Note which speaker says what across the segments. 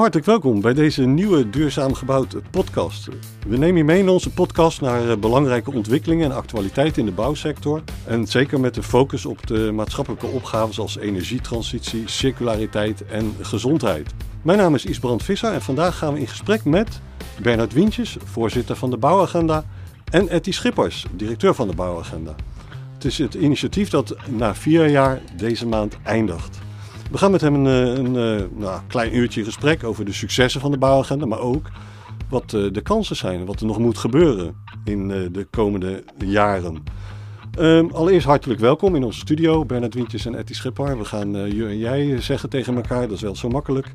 Speaker 1: Hartelijk welkom bij deze nieuwe Duurzaam Gebouwd podcast. We nemen je mee in onze podcast naar eh, belangrijke ontwikkelingen en actualiteiten in de bouwsector. En zeker met de focus op de maatschappelijke opgaven zoals energietransitie, circulariteit en gezondheid. Mijn naam is Isbrand Visser en vandaag gaan we in gesprek met Bernard Wientjes, voorzitter van de Bouwagenda, en Etty Schippers, directeur van de Bouwagenda. Het is het initiatief dat na vier jaar deze maand eindigt. We gaan met hem een, eh, een, eh, nou, klein uurtje gesprek over de successen van de bouwagenda, maar ook wat eh, de kansen zijn, wat er nog moet gebeuren in de komende jaren. Um, allereerst hartelijk welkom in onze studio, Bernard Wientjes en Etty Schipper. We gaan uh, je en jij zeggen tegen elkaar, dat is wel zo makkelijk.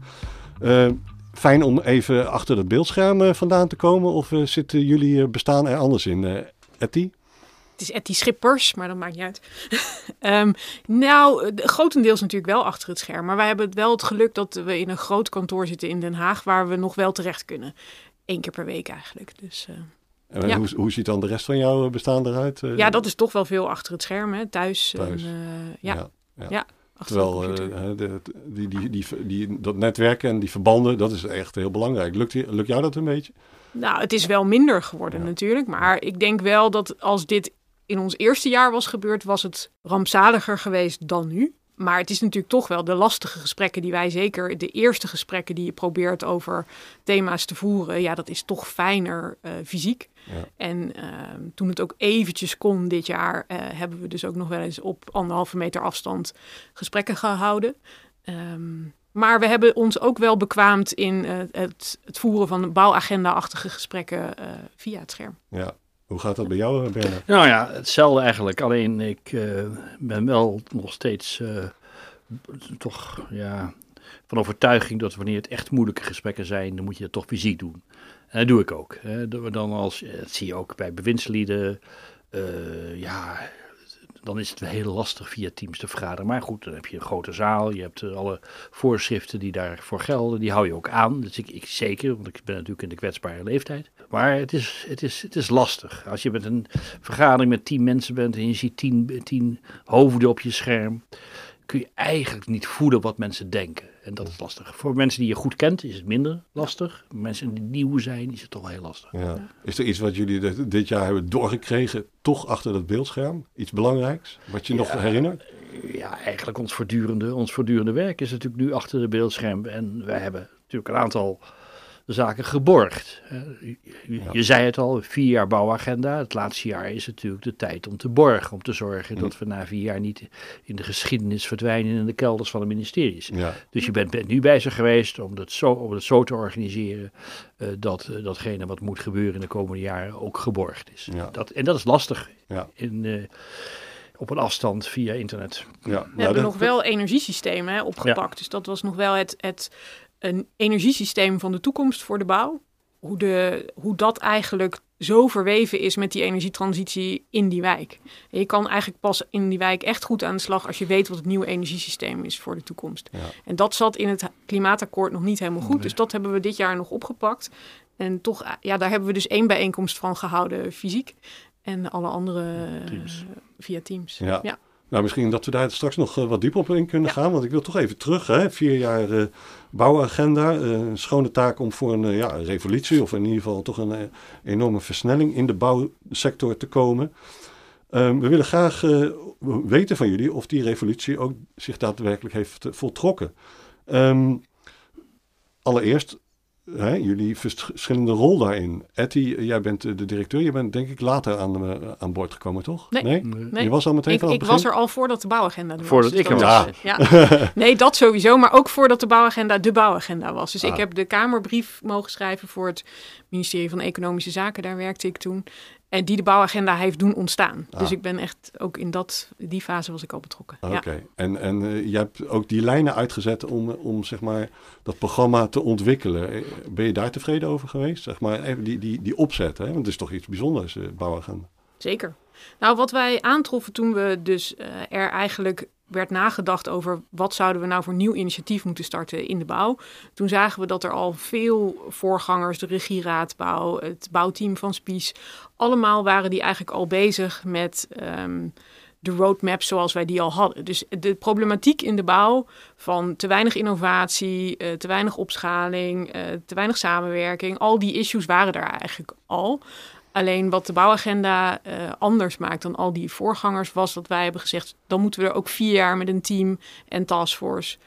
Speaker 1: Uh, fijn om even achter het beeldscherm vandaan te komen, of zitten jullie bestaan er anders in, Etty?
Speaker 2: Het is Etty Schippers, maar dat maakt niet uit. um, nou, grotendeels natuurlijk wel achter het scherm. Maar wij hebben wel het geluk dat we in een groot kantoor zitten in Den Haag... waar we nog wel terecht kunnen. Eén keer per week eigenlijk. Dus, uh,
Speaker 1: en ja. hoe, hoe, ziet dan de rest van jouw bestaan eruit?
Speaker 2: Uh, ja, dat is toch wel veel achter het scherm, hè? thuis. thuis. En, uh, ja. ja. ja.
Speaker 1: Terwijl de, de, die, die, die, die, dat netwerken en die verbanden, dat is echt heel belangrijk. Lukt, lukt jou dat een beetje?
Speaker 2: Nou, het is wel minder geworden natuurlijk. Maar ik denk wel dat als dit in ons eerste jaar was gebeurd, was het rampzaliger geweest dan nu. Maar het is natuurlijk toch wel de lastige gesprekken die wij zeker, de eerste gesprekken die je probeert over thema's te voeren, ja, dat is toch fijner uh, fysiek. Ja. En uh, toen het ook eventjes kon dit jaar, uh, hebben we dus ook nog wel eens op anderhalve meter afstand gesprekken gehouden. Um, maar we hebben ons ook wel bekwaamd in het, het, voeren van bouwagenda-achtige gesprekken via het scherm.
Speaker 1: Ja, hoe gaat dat bij jou, Bernard?
Speaker 3: Nou ja, hetzelfde eigenlijk. Alleen ik uh, ben wel nog steeds uh, toch ja, van overtuiging dat wanneer het echt moeilijke gesprekken zijn, dan moet je het toch fysiek doen. En dat doe ik ook. Hè. Dan als, dat zie je ook bij bewindslieden. Uh, ja, dan is het heel lastig via Teams te vergaderen. Maar goed, dan heb je een grote zaal, je hebt eh, alle voorschriften die daarvoor gelden, die hou je ook aan. Dus ik, ik zeker, want ik ben natuurlijk in de kwetsbare leeftijd. Maar het is, het is, het is lastig. Als je met een vergadering met tien mensen bent en je ziet tien, tien hoofden op je scherm, kun je eigenlijk niet voelen wat mensen denken. En dat is lastig. Voor mensen die je goed kent is het minder lastig. Mensen die nieuw zijn is het toch heel lastig.
Speaker 1: Ja. Is er iets wat jullie dit jaar hebben doorgekregen, toch achter dat beeldscherm? Iets belangrijks, wat je nog herinnert?
Speaker 3: Ja, eigenlijk ons voortdurende, ons voortdurende werk is natuurlijk nu achter de beeldscherm. En wij hebben natuurlijk een aantal de zaken geborgd. Je, zei het al, vier jaar bouwagenda. Het laatste jaar is natuurlijk de tijd om te borgen. Om te zorgen dat we na vier jaar niet in de geschiedenis verdwijnen in de kelders van de ministeries. Dus je bent, bent, nu bezig geweest om het zo, om het zo te organiseren uh, dat uh, datgene wat moet gebeuren in de komende jaren ook geborgd is. Dat, en dat is lastig in, uh, op een afstand via internet.
Speaker 2: Ja, we nou, hebben nog wel energiesystemen hè, opgepakt. Ja. Dus dat was nog wel het, het een energiesysteem van de toekomst voor de bouw. Hoe, de, hoe dat eigenlijk zo verweven is met die energietransitie in die wijk. En je kan eigenlijk pas in die wijk echt goed aan de slag als je weet wat het nieuwe energiesysteem is voor de toekomst. Ja. En dat zat in het klimaatakkoord nog niet helemaal goed. Dus dat hebben we dit jaar nog opgepakt. En toch, ja, daar hebben we dus één bijeenkomst van gehouden fysiek. En alle andere teams. Uh, via Teams.
Speaker 1: Ja. ja. Nou, misschien dat we daar straks nog uh, wat dieper op in kunnen ja. gaan. Want ik wil toch even terug. Hè? Vier jaar uh, bouwagenda. Uh, een schone taak om voor een ja, revolutie, of in ieder geval toch een enorme versnelling in de bouwsector te komen. Um, we willen graag weten van jullie of die revolutie ook zich daadwerkelijk heeft voltrokken. Um, allereerst, hè, jullie verschillende rol daarin. Etty, jij bent de directeur. Je bent denk ik later aan, aan boord gekomen, toch?
Speaker 2: Nee. nee? nee.
Speaker 1: Je was al meteen
Speaker 2: ik,
Speaker 1: van
Speaker 2: Ik was er al voordat de bouwagenda
Speaker 3: er Voordat
Speaker 2: was.
Speaker 3: ik er
Speaker 2: was. Ja. ja. nee, dat sowieso. Maar ook voordat de bouwagenda de bouwagenda was. Dus ah. ik heb de Kamerbrief mogen schrijven voor het ministerie van Economische Zaken. Daar werkte ik toen. En die de bouwagenda heeft doen ontstaan. Ah. Dus ik ben echt ook in dat, die fase was ik al betrokken.
Speaker 1: Oké, okay. ja. en, en uh, je hebt ook die lijnen uitgezet om, om zeg maar, dat programma te ontwikkelen. Ben je daar tevreden over geweest? Zeg maar, even die, die, die opzet, hè? want het is toch iets bijzonders, uh, bouwagenda.
Speaker 2: Zeker. Nou, wat wij aantroffen toen we dus uh, er eigenlijk werd nagedacht over wat zouden we nou voor nieuw initiatief moeten starten in de bouw. Toen zagen we dat er al veel voorgangers, de regieraadbouw, het bouwteam van Spies, allemaal waren die eigenlijk al bezig met um, de roadmap zoals wij die al hadden. Dus de problematiek in de bouw van te weinig innovatie, uh, te weinig opschaling, uh, te weinig samenwerking, al die issues waren er eigenlijk al. Alleen wat de bouwagenda uh, anders maakt dan al die voorgangers was dat wij hebben gezegd, dan moeten we er ook vier jaar met een team en taskforce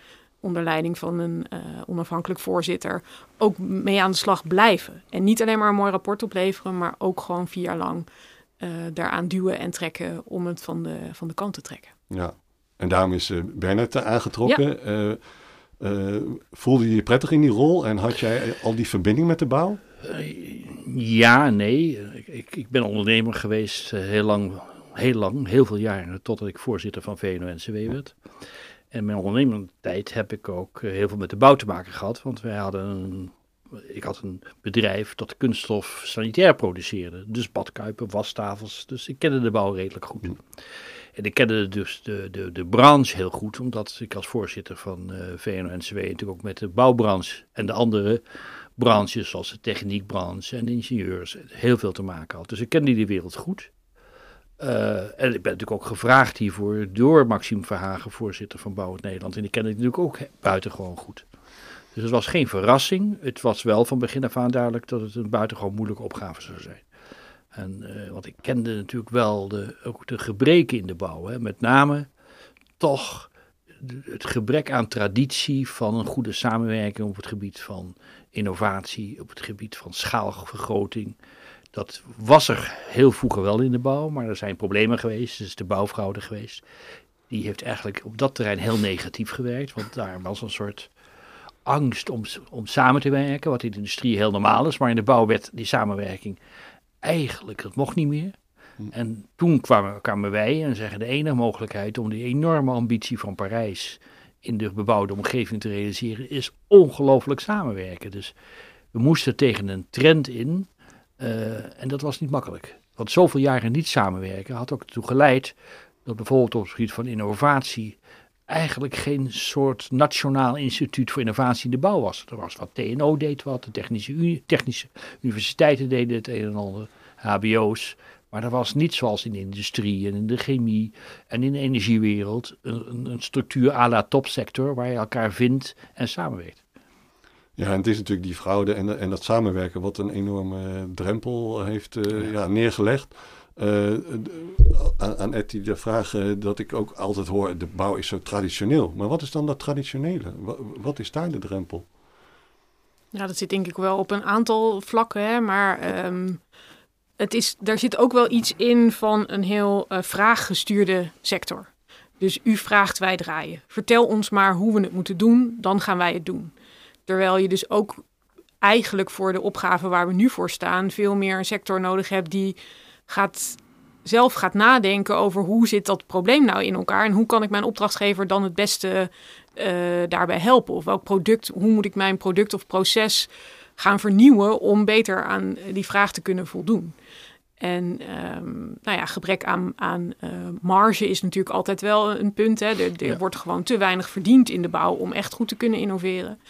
Speaker 2: onder leiding van een uh, onafhankelijk voorzitter ook mee aan de slag blijven. En niet alleen maar een mooi rapport opleveren, maar ook gewoon vier jaar lang uh, daaraan duwen en trekken om het van de, van de kant te trekken.
Speaker 1: Ja, en daarom is Bernard aangetrokken. Ja. voelde je je prettig in die rol en had jij al die verbinding met de bouw?
Speaker 3: Ja, nee. Ik, ik ben ondernemer geweest heel lang, heel lang, heel veel jaren, totdat ik voorzitter van VNO-NCW werd. En mijn ondernemende tijd heb ik ook heel veel met de bouw te maken gehad, want wij hadden een ik had een bedrijf dat kunststof sanitair produceerde. Dus badkuipen, wastafels. Dus ik kende de bouw redelijk goed. En ik kende dus de, de, de branche heel goed, omdat ik als voorzitter van uh, VNO-NCW natuurlijk ook met de bouwbranche en de andere branches, zoals de techniekbranche en ingenieurs, heel veel te maken had. Dus ik kende die wereld goed. Uh, en ik ben natuurlijk ook gevraagd hiervoor door Maxime Verhagen, voorzitter van Bouw Nederland. En die kende ik natuurlijk ook buitengewoon goed. Dus het was geen verrassing. Het was wel van begin af aan duidelijk dat het een buitengewoon moeilijke opgave zou zijn. En, uh, want ik kende natuurlijk wel de, ook de gebreken in de bouw. Hè. Met name toch het gebrek aan traditie van een goede samenwerking op het gebied van innovatie, op het gebied van schaalvergroting. Dat was er heel vroeger wel in de bouw, maar er zijn problemen geweest. Er is de bouwfraude geweest. Die heeft eigenlijk op dat terrein heel negatief gewerkt, want daar was een soort angst om, om samen te werken, wat in de industrie heel normaal is, maar in de bouw werd die samenwerking eigenlijk, dat mocht niet meer. Hm. En toen kwamen, kwamen wij en zeggen de enige mogelijkheid om die enorme ambitie van Parijs in de bebouwde omgeving te realiseren, is ongelooflijk samenwerken. Dus we moesten tegen een trend in uh, en dat was niet makkelijk. Want zoveel jaren niet samenwerken had ook ertoe geleid dat bijvoorbeeld op het gebied van innovatie eigenlijk geen soort nationaal instituut voor innovatie in de bouw was. Er was wat TNO deed wat, de technische, technische universiteiten deden het een en ander, HBO's. Maar er was niet zoals in de industrie en in de chemie en in de energiewereld een, een structuur à la topsector waar je elkaar vindt en samenwerkt.
Speaker 1: Ja, en het is natuurlijk die fraude en, en dat samenwerken wat een enorme drempel heeft uh, ja. ja. neergelegd. Uh, aan, aan Etty de vraag uh, dat ik ook altijd hoor, de bouw is zo traditioneel. Maar wat is dan dat traditionele? Wat, wat is daar de drempel?
Speaker 2: Ja, dat zit denk ik wel op een aantal vlakken, hè, maar um, het is, daar zit ook wel iets in van een heel uh, vraaggestuurde sector. Dus u vraagt, wij draaien. Vertel ons maar hoe we het moeten doen, dan gaan wij het doen. Terwijl je dus ook eigenlijk voor de opgave waar we nu voor staan, veel meer een sector nodig hebt die gaat, zelf gaat nadenken over hoe zit dat probleem nou in elkaar en hoe kan ik mijn opdrachtgever dan het beste uh, daarbij helpen? Of welk product, hoe moet ik mijn product of proces gaan vernieuwen om beter aan die vraag te kunnen voldoen? En um, nou ja, gebrek aan, aan uh, marge is natuurlijk altijd wel een punt. Hè. Er, er ja. wordt gewoon te weinig verdiend in de bouw om echt goed te kunnen innoveren.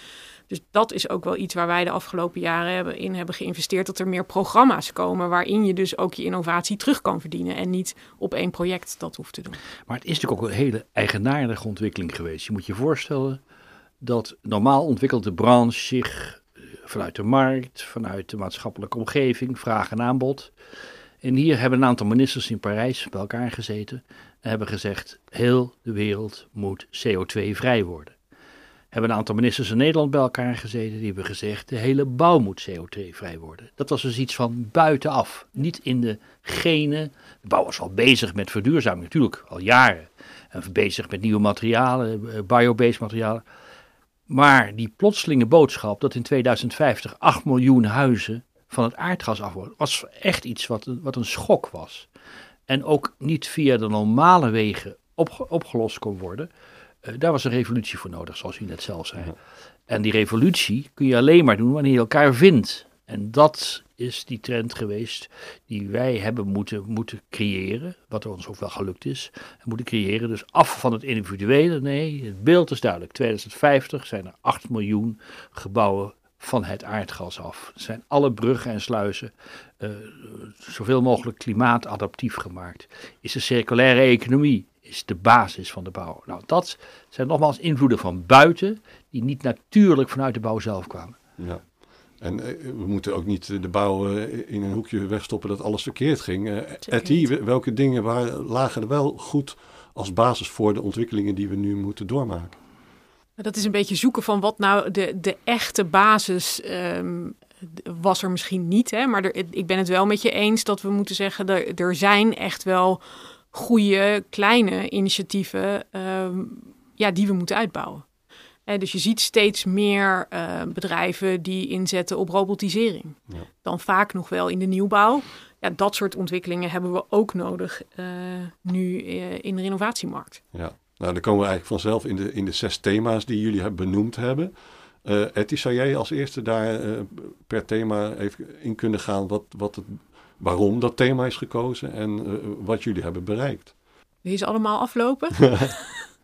Speaker 2: Dus dat is ook wel iets waar wij de afgelopen jaren hebben, in hebben geïnvesteerd. Dat er meer programma's komen waarin je dus ook je innovatie terug kan verdienen. En niet op één project dat hoeft te doen.
Speaker 3: Maar het is natuurlijk ook een hele eigenaardige ontwikkeling geweest. Je moet je voorstellen dat normaal ontwikkelt de branche zich eh, vanuit de markt, vanuit de maatschappelijke omgeving, vraag en aanbod. En hier hebben een aantal ministers in Parijs bij elkaar gezeten en hebben gezegd: heel de wereld moet CO2-vrij worden hebben een aantal ministers in Nederland bij elkaar gezeten. Die hebben gezegd, de hele bouw moet CO2-vrij worden. Dat was dus iets van buitenaf, niet in de genen. De bouw was al bezig met verduurzaming, natuurlijk al jaren. En bezig met nieuwe materialen, eh, biobased materialen. Maar die plotselinge boodschap dat in 2050 8 miljoen huizen van het aardgas af worden, was echt iets wat, wat een schok was. En ook niet via de normale wegen op, opgelost kon worden. Uh, daar was een revolutie voor nodig, zoals u net zelf zei. En die revolutie kun je alleen maar doen wanneer je elkaar vindt. En dat is die trend geweest die wij hebben moeten, moeten creëren, wat ons ook wel gelukt is. Moeten creëren, dus af van het individuele. Nee, het beeld is duidelijk. 2050 zijn er 8 miljoen gebouwen van het aardgas af. Zijn alle bruggen en sluizen uh, zoveel mogelijk klimaatadaptief gemaakt? Is de circulaire economie is de basis van de bouw? Nou, dat zijn nogmaals invloeden van buiten die niet natuurlijk vanuit de bouw zelf kwamen.
Speaker 1: Ja. En eh, we moeten ook niet de bouw in een hoekje wegstoppen dat alles verkeerd ging. Etty, welke dingen waren, lagen er wel goed als basis voor de ontwikkelingen die we nu moeten doormaken?
Speaker 2: Dat is een beetje zoeken van wat nou de, de echte basis um, was er misschien niet. Hè? Maar er, ik ben het wel met je eens dat we moeten zeggen, er, er zijn echt wel goede kleine initiatieven um, ja, die we moeten uitbouwen. Dus je ziet steeds meer uh, bedrijven die inzetten op robotisering. Ja. Dan vaak nog wel in de nieuwbouw. Ja, dat soort ontwikkelingen hebben we ook nodig uh, nu uh, in de renovatiemarkt.
Speaker 1: Ja. Nou, dan komen we eigenlijk vanzelf in de, in de zes thema's die jullie hebben benoemd hebben. Etty, zou jij als eerste daar per thema even in kunnen gaan wat, wat het, waarom dat thema is gekozen en wat jullie hebben bereikt?
Speaker 2: Wil je ze allemaal aflopen?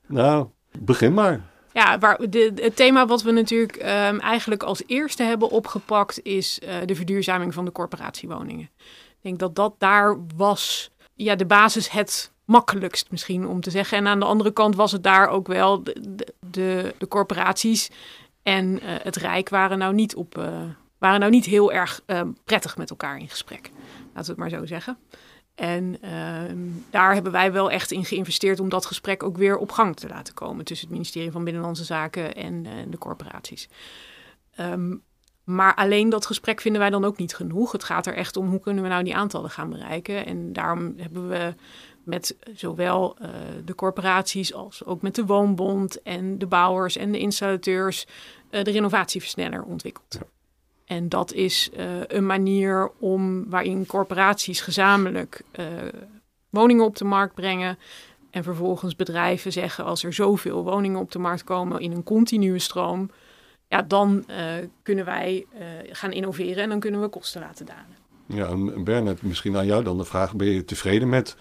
Speaker 1: nou, begin maar.
Speaker 2: Ja, waar het thema wat we natuurlijk um, eigenlijk als eerste hebben opgepakt is de verduurzaming van de corporatiewoningen. Ik denk dat dat daar was, ja, de basis het makkelijkst misschien om te zeggen. En aan de andere kant was het daar ook wel de, de, de corporaties en uh, het Rijk waren nou niet, op, uh, waren nou niet heel erg uh, prettig met elkaar in gesprek. Laten we het maar zo zeggen. En ehm, daar hebben wij wel echt in geïnvesteerd om dat gesprek ook weer op gang te laten komen tussen het ministerie van Binnenlandse Zaken en de corporaties. Um, maar alleen dat gesprek vinden wij dan ook niet genoeg. Het gaat er echt om hoe kunnen we nou die aantallen gaan bereiken. En daarom hebben we met zowel uh, de corporaties als ook met de woonbond en de bouwers en de installateurs uh, de renovatieversneller ontwikkeld. En dat is uh, een manier om waarin corporaties gezamenlijk woningen op de markt brengen. En vervolgens bedrijven zeggen als er zoveel woningen op de markt komen in een continue stroom. Ja, dan kunnen wij gaan innoveren en dan kunnen we kosten laten dalen.
Speaker 1: Ja, en Bernard, misschien aan jou dan de vraag: ben je tevreden met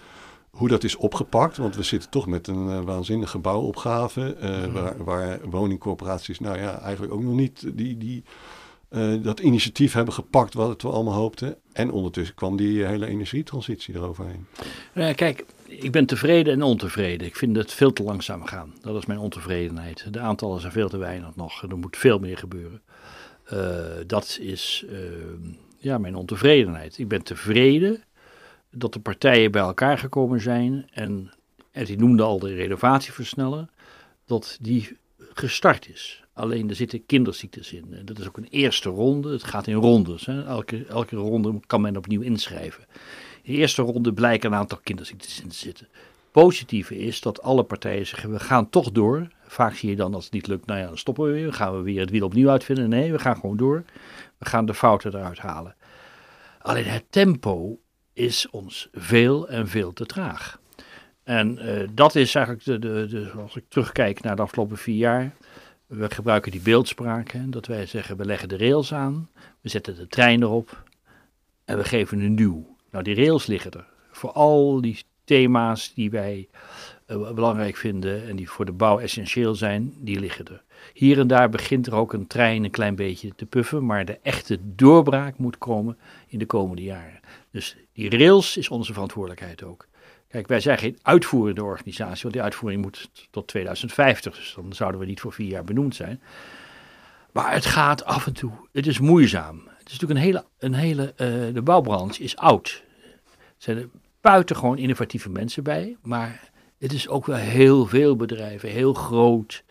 Speaker 1: hoe dat is opgepakt. Want we zitten toch met een uh, waanzinnige bouwopgave. Uh, waar, waar, woningcorporaties nou ja, eigenlijk ook nog niet die, die, dat initiatief hebben gepakt wat we allemaal hoopten. En ondertussen kwam die hele energietransitie eroverheen.
Speaker 3: Ja, kijk, ik ben tevreden en ontevreden. Ik vind het veel te langzaam gaan. Dat is mijn ontevredenheid. De aantallen zijn veel te weinig nog. Er moet veel meer gebeuren. dat is ja, mijn ontevredenheid. Ik ben tevreden dat de partijen bij elkaar gekomen zijn en, en die noemde al de renovatieversneller, dat die gestart is. Alleen er zitten kinderziektes in. Dat is ook een eerste ronde. Het gaat in rondes. Hè. Elke, elke ronde kan men opnieuw inschrijven. In de eerste ronde blijken een aantal kinderziektes in te zitten. Positieve is dat alle partijen zeggen: we gaan toch door. Vaak zie je dan als het niet lukt, nou ja, dan stoppen we weer. Gaan we weer het wiel opnieuw uitvinden. Nee, we gaan gewoon door. We gaan de fouten eruit halen. Alleen het tempo is ons veel en veel te traag. En uh, dat is eigenlijk, de, de, als ik terugkijk naar de afgelopen vier jaar, we gebruiken die beeldspraak, hè, dat wij zeggen we leggen de rails aan, we zetten de trein erop en we geven een nieuw. Nou, die rails liggen er. Voor al die thema's die wij uh, belangrijk vinden en die voor de bouw essentieel zijn, die liggen er. Hier en daar begint er ook een trein een klein beetje te puffen, maar de echte doorbraak moet komen in de komende jaren. Dus die rails is onze verantwoordelijkheid ook. Kijk, wij zijn geen uitvoerende organisatie, want die uitvoering moet tot 2050, dus dan zouden we niet voor vier jaar benoemd zijn. Maar het gaat af en toe, het is moeizaam. Het is natuurlijk een hele, een hele uh, de bouwbranche is oud. Er zijn er buitengewoon innovatieve mensen bij, maar het is ook wel heel veel bedrijven, heel groot.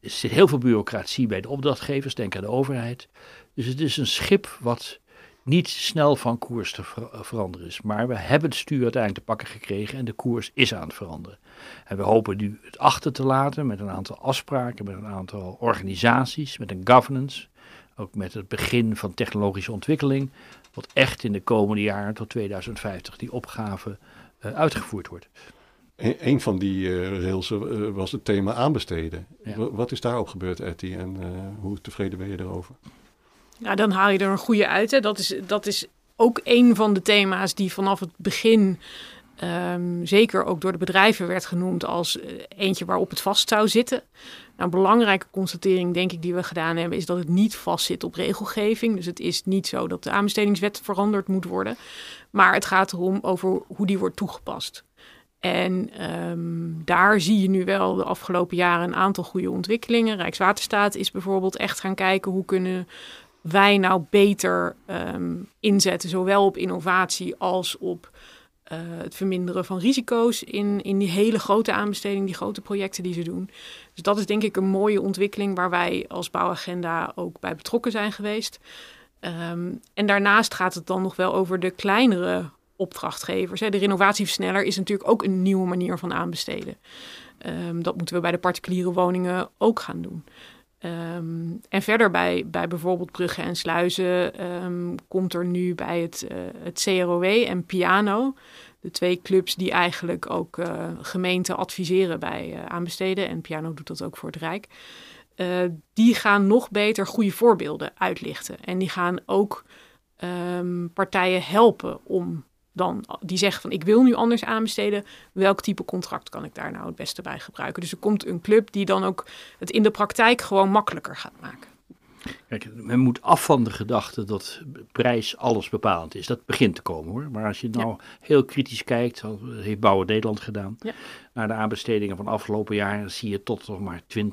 Speaker 3: Er zit heel veel bureaucratie bij de opdrachtgevers, denk aan de overheid. Dus het is een schip wat niet snel van koers te veranderen is. Maar we hebben het stuur uiteindelijk te pakken gekregen en de koers is aan het veranderen. En we hopen nu het achter te laten met een aantal afspraken, met een aantal organisaties, met een governance. Ook met het begin van technologische ontwikkeling. Wat echt in de komende jaren tot 2050 die opgave uh, uitgevoerd wordt.
Speaker 1: Een van die uh, rails uh, was het thema aanbesteden. Ja. Wat is daarop gebeurd, Etty, en hoe tevreden ben je erover?
Speaker 2: Ja, dan haal je er een goede uit. Hè. Dat, is, dat is ook een van de thema's die vanaf het begin Ehm, zeker ook door de bedrijven werd genoemd als eh, eentje waarop het vast zou zitten. Nou, een belangrijke constatering, denk ik, die we gedaan hebben, is dat het niet vastzit op regelgeving. Dus het is niet zo dat de aanbestedingswet veranderd moet worden. Maar het gaat erom over hoe die wordt toegepast. En um, daar zie je nu wel de afgelopen jaren een aantal goede ontwikkelingen. Rijkswaterstaat is bijvoorbeeld echt gaan kijken hoe kunnen wij nou beter um, inzetten, zowel op innovatie als op uh, het verminderen van risico's in, in die hele grote aanbesteding, die grote projecten die ze doen. Dus dat is denk ik een mooie ontwikkeling waar wij als bouwagenda ook bij betrokken zijn geweest. Um, en daarnaast gaat het dan nog wel over de kleinere opdrachtgevers. Hè. De renovatieversneller is natuurlijk ook een nieuwe manier van aanbesteden. Um, dat moeten we bij de particuliere woningen ook gaan doen. Um, en verder bij, bij bijvoorbeeld bruggen en sluizen um, komt er nu bij het, uh, het CROW en Piano, de twee clubs die eigenlijk ook uh, gemeenten adviseren bij uh, aanbesteden. En Piano doet dat ook voor het Rijk. die gaan nog beter goede voorbeelden uitlichten. En die gaan ook um, partijen helpen om dan die zeggen van ik wil nu anders aanbesteden, welk type contract kan ik daar nou het beste bij gebruiken? Dus er komt een club die dan ook het in de praktijk gewoon makkelijker gaat maken.
Speaker 3: Kijk, men moet af van de gedachte dat prijs alles bepalend is. Dat begint te komen hoor. Maar als je nou ja. heel kritisch kijkt, dat heeft Bouwen Nederland gedaan, ja. naar de aanbestedingen van afgelopen jaar, zie je tot nog maar 20%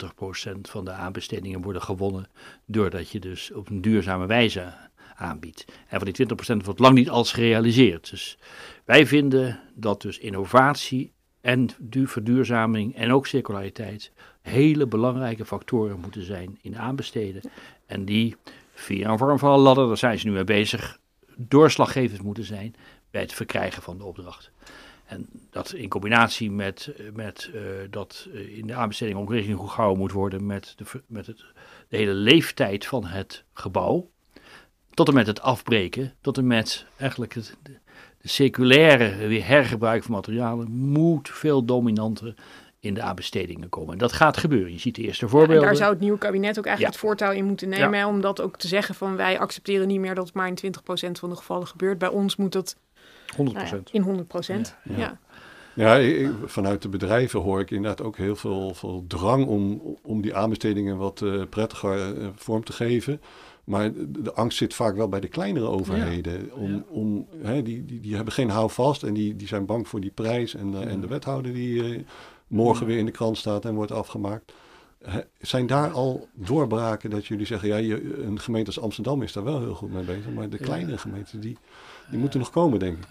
Speaker 3: van de aanbestedingen worden gewonnen. Doordat je dus op een duurzame wijze aanbiedt. En van die 20% wordt lang niet als gerealiseerd. Dus wij vinden dat dus innovatie en verduurzaming en ook circulariteit hele belangrijke factoren moeten zijn in aanbesteden. En die via een vorm van een ladder, daar zijn ze nu mee bezig, doorslaggevend moeten zijn bij het verkrijgen van de opdracht. En dat in combinatie met, met uh, dat in de aanbesteding ook rekening gehouden moet worden met, de, met het, de hele leeftijd van het gebouw tot en met het afbreken, tot en met eigenlijk het, de, de circulaire weer hergebruik van materialen, moet veel dominanter in de aanbestedingen komen. En dat gaat gebeuren. Je ziet de eerste voorbeelden. Ja,
Speaker 2: daar zou het nieuwe kabinet ook eigenlijk ja. het voortouw in moeten nemen. Ja. Om dat ook te zeggen van wij accepteren niet meer dat het maar in 20% van de gevallen gebeurt. Bij ons moet het
Speaker 3: 100%.
Speaker 2: Nou in 100%. ja.
Speaker 1: Ja, ik, vanuit de bedrijven hoor ik inderdaad ook heel veel, veel drang om, om die aanbestedingen wat uh, prettiger uh, vorm te geven. Maar de, angst zit vaak wel bij de kleinere overheden. Ja. Om, ja. om, hè, die, die, die hebben geen houvast en die, die zijn bang voor die prijs. En, uh, ja. en de wethouder die uh, morgen weer in de krant staat en wordt afgemaakt. Zijn daar al doorbraken dat jullie zeggen, ja, je, een gemeente als Amsterdam is daar wel heel goed mee bezig. Maar de kleinere gemeenten, die, die moeten nog komen, denk ik.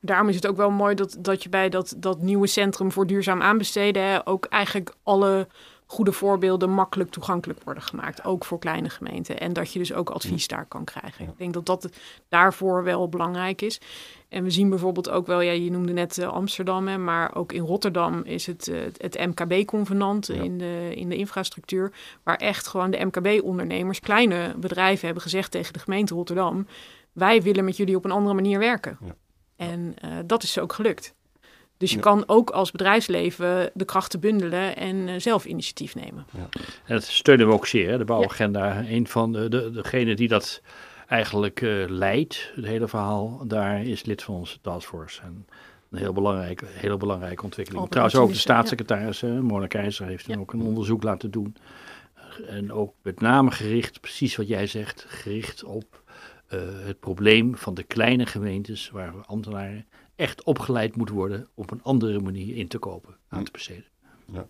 Speaker 2: Daarom is het ook wel mooi dat, dat je bij dat, dat nieuwe centrum voor duurzaam aanbesteden hè, ook eigenlijk alle goede voorbeelden makkelijk toegankelijk worden gemaakt. Ook voor kleine gemeenten. En dat je dus ook advies daar kan krijgen. Ik denk dat dat daarvoor wel belangrijk is. En we zien bijvoorbeeld ook wel, ja, je noemde net uh, Amsterdam, hè, maar ook in Rotterdam is het, uh, het MKB-convenant ja. in, de, in de infrastructuur. Waar echt gewoon de MKB-ondernemers, kleine bedrijven hebben gezegd tegen de gemeente Rotterdam: wij willen met jullie op een andere manier werken. Ja. En uh, dat is ook gelukt. Dus je ja. kan ook als bedrijfsleven de krachten bundelen en uh, zelf initiatief nemen.
Speaker 3: Ja. En dat steunen we ook zeer, hè? de bouwagenda. Ja. Een van de, de, degene die dat eigenlijk uh, leidt, het hele verhaal, daar is lid van onze taskforce. En een heel belangrijke, hele belangrijke ontwikkeling. Op Trouwens ook de staatssecretaris, ja. Mona Keizer, heeft ja. ook een onderzoek laten doen. En ook met name gericht, precies wat jij zegt, gericht op uh, het probleem van de kleine gemeentes waar ambtenaren echt opgeleid moet worden op een andere manier in te kopen, aan te besteden.
Speaker 1: Ja.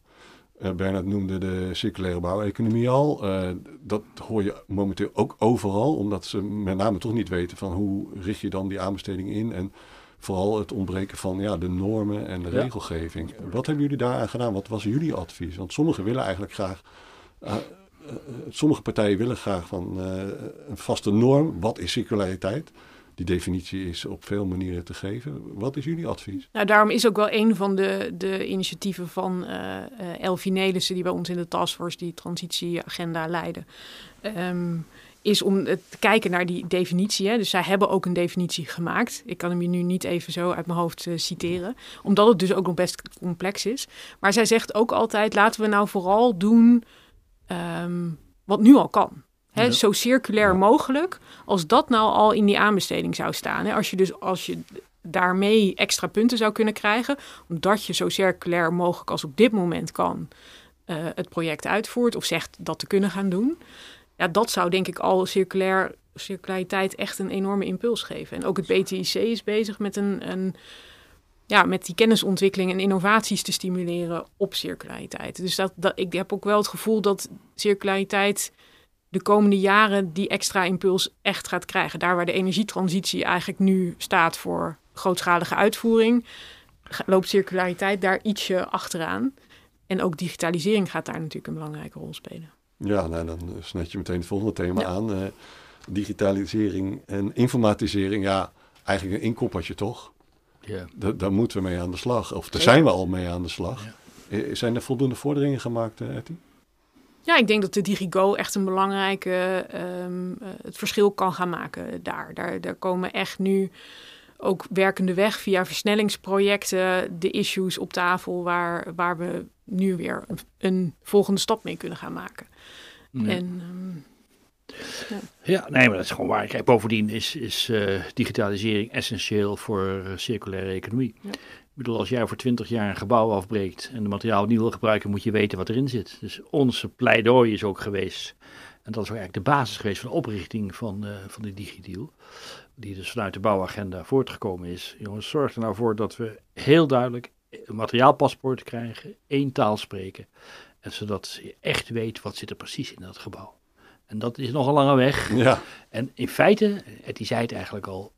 Speaker 1: Uh, Bernard noemde de circulaire bouweconomie al. Uh, dat hoor je momenteel ook overal, omdat ze met name toch niet weten van hoe richt je dan die aanbesteding in. En vooral het ontbreken van ja, de normen en de ja. regelgeving. Wat hebben jullie daaraan gedaan? Wat was jullie advies? Want sommigen willen eigenlijk graag. Uh, sommige partijen willen graag van een vaste norm. Wat is circulariteit? Die definitie is op veel manieren te geven. Wat is jullie advies?
Speaker 2: Nou, daarom is ook wel een van de, de initiatieven van uh, Elfie Nelissen, die bij ons in de taskforce die transitieagenda leiden. Um, is om te kijken naar die definitie. Hè. Dus zij hebben ook een definitie gemaakt. Ik kan hem je nu niet even zo uit mijn hoofd uh, citeren. Omdat het dus ook nog best complex is. Maar zij zegt ook altijd, laten we nou vooral doen um, wat nu al kan. He, ja. Zo circulair ja. mogelijk. Als dat nou al in die aanbesteding zou staan. He, als je dus als je daarmee extra punten zou kunnen krijgen, omdat je zo circulair mogelijk als op dit moment kan uh, het project uitvoert of zegt dat te kunnen gaan doen. Ja, dat zou denk ik al circulair, circulariteit echt een enorme impuls geven. En ook het BTIC is bezig met, een, een, ja, met die kennisontwikkeling en innovaties te stimuleren op circulariteit. Dus dat, dat, ik heb ook wel het gevoel dat circulariteit de komende jaren die extra impuls echt gaat krijgen. Daar waar de energietransitie eigenlijk nu staat voor grootschalige uitvoering, loopt circulariteit daar ietsje achteraan. En ook digitalisering gaat daar natuurlijk een belangrijke rol spelen.
Speaker 1: Ja, nou, dan snet je meteen het volgende thema aan. Uh, digitalisering en informatisering. Ja, eigenlijk een inkoppertje toch? Ja. daar moeten we mee aan de slag. Of daar zijn we al mee aan de slag. Ja. Eh, zijn er voldoende vorderingen gemaakt, Etty?
Speaker 2: Ja, ik denk dat de DigiGo echt een belangrijke um, het verschil kan gaan maken daar. Daar, daar komen echt nu ook werkende weg via versnellingsprojecten de issues op tafel waar, waar we nu weer een, een volgende stap mee kunnen gaan maken. En, um,
Speaker 3: ja. ja. nee, maar dat is gewoon waar. Kijk, bovendien is, is uh, digitalisering essentieel voor uh, circulaire economie. Ja. Ik bedoel, als jij voor 20 jaar een gebouw afbreekt en de materiaal niet wil gebruiken, moet je weten wat erin zit. Dus onze pleidooi is ook geweest, en dat is ook eigenlijk de basis geweest van de oprichting van, uh, van de DigiDeal, die dus vanuit de bouwagenda voortgekomen is. Jongens, zorg er nou voor dat we heel duidelijk een materiaalpaspoort krijgen, één taal spreken. En zodat je echt weet wat zit er precies in dat gebouw. En dat is nog een lange weg. Ja. En in feite, die zei het eigenlijk al,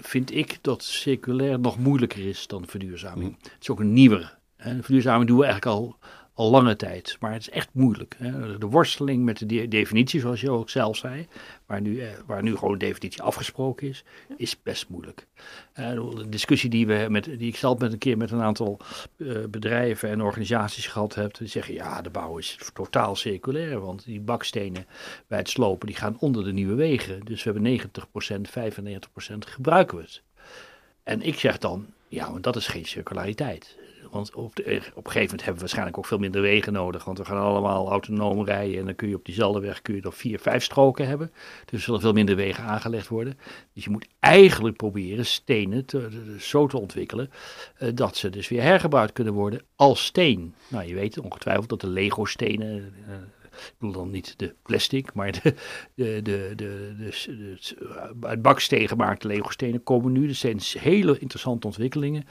Speaker 3: vind ik dat circulair nog moeilijker is dan verduurzaming. Het is ook een nieuwer. Verduurzaming doen we eigenlijk al al lange tijd. Maar het is echt moeilijk. Hè? De worsteling met de definitie, zoals je ook zelf zei, waar nu, eh, waar nu gewoon een definitie afgesproken is, is best moeilijk. Uh, de discussie die, we met, die ik zelf met een keer met een aantal uh, bedrijven en organisaties gehad heb, die zeggen ja, de bouw is totaal circulair, want die bakstenen bij het slopen die gaan onder de nieuwe wegen. Dus we hebben 90%, 95% gebruiken we het. En ik zeg dan, ja, maar dat is geen circulariteit. Want op, de, op een gegeven moment hebben we waarschijnlijk ook veel minder wegen nodig. Want we gaan allemaal autonoom rijden. En dan kun je op diezelfde weg kun je nog vier, vijf stroken hebben. Dus er zullen veel minder wegen aangelegd worden. Dus je moet eigenlijk proberen stenen te, zo te ontwikkelen. Uh, dat ze dus weer hergebruikt kunnen worden als steen. Nou, je weet ongetwijfeld dat de Lego-stenen. Uh, ik bedoel dan niet de plastic, maar de, de, de, de, de, uit baksteen gemaakte Lego-stenen komen nu. Dat zijn hele interessante ontwikkelingen,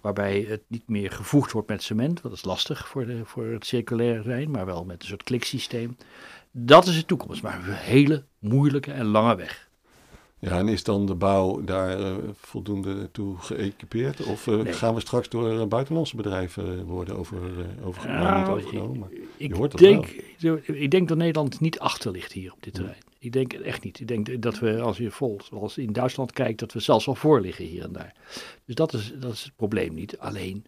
Speaker 3: waarbij het niet meer gevoegd wordt met cement, wat is lastig voor, de, voor het circulair zijn, maar wel met een soort kliksysteem. Dat is de toekomst, maar een hele moeilijke en lange weg.
Speaker 1: Ja, en is dan de bouw daar uh, voldoende toe geëquipeerd? Of uh, gaan we straks door uh, buitenlandse bedrijven worden over, overgenomen? Nou, niet overgenomen
Speaker 3: ik, je hoort denk, wel. ik denk dat Nederland niet achter ligt hier op dit terrein. Ik denk echt niet. Ik denk dat we, als je volgt, zoals in Duitsland kijkt, dat we zelfs al voor liggen hier en daar. Dus dat is, dat is het probleem niet. Alleen,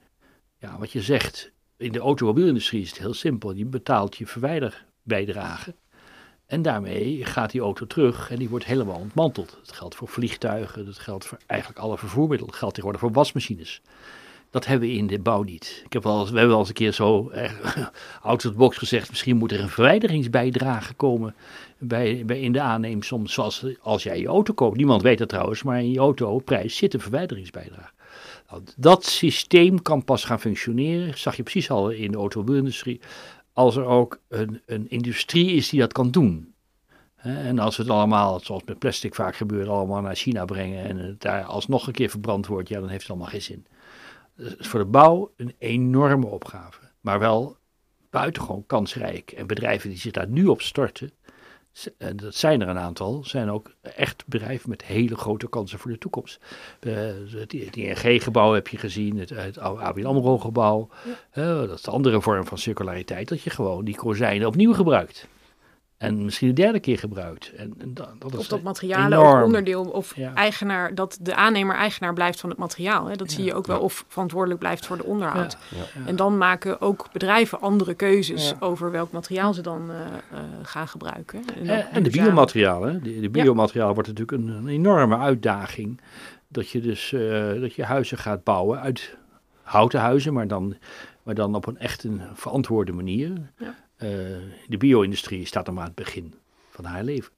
Speaker 3: ja, wat je zegt, in de automobielindustrie is het heel simpel. Je betaalt je verwijderbijdrage. En daarmee gaat die auto terug en die wordt helemaal ontmanteld. Dat geldt voor vliegtuigen, dat geldt voor eigenlijk alle vervoermiddelen. Dat geldt tegenwoordig voor wasmachines. Dat hebben we in de bouw niet. Ik heb wel eens, we hebben wel eens een keer zo eh, out of the box gezegd, misschien moet er een verwijderingsbijdrage komen bij, bij in de aanneemsom, zoals als jij je auto koopt. Niemand weet dat trouwens, maar in je autoprijs zit een verwijderingsbijdrage. Nou, dat systeem kan pas gaan functioneren, zag je precies al in de automobielindustrie, als er ook een, een industrie is die dat kan doen. En als we het allemaal, zoals met plastic vaak gebeurt, allemaal naar China brengen en het daar alsnog een keer verbrand wordt, ja, dan heeft het allemaal geen zin. Is voor de bouw een enorme opgave, maar wel buitengewoon kansrijk. En bedrijven die zich daar nu op storten, en dat zijn er een aantal, zijn ook echt bedrijven met hele grote kansen voor de toekomst. Uh, het ING-gebouw heb je gezien, het, het ABN AMRO-gebouw. dat is de andere vorm van circulariteit, dat je gewoon die kozijnen opnieuw gebruikt. En misschien de derde keer gebruikt. En, en dat, dat
Speaker 2: of dat materiaal ook onderdeel of eigenaar, dat de aannemer eigenaar blijft van het materiaal. Hè? Dat zie je ook wel of verantwoordelijk blijft voor de onderhoud. En dan maken ook bedrijven andere keuzes over welk materiaal ze dan uh, uh, gaan gebruiken.
Speaker 3: En, en de biomaterialen. De, de biomateriaal wordt natuurlijk een, een, enorme uitdaging. Dat je dus uh, dat je huizen gaat bouwen uit houten huizen, maar dan, maar dan op een echt een verantwoorde manier. Ja. Uh, de bio-industrie staat nog maar aan het begin van haar leven.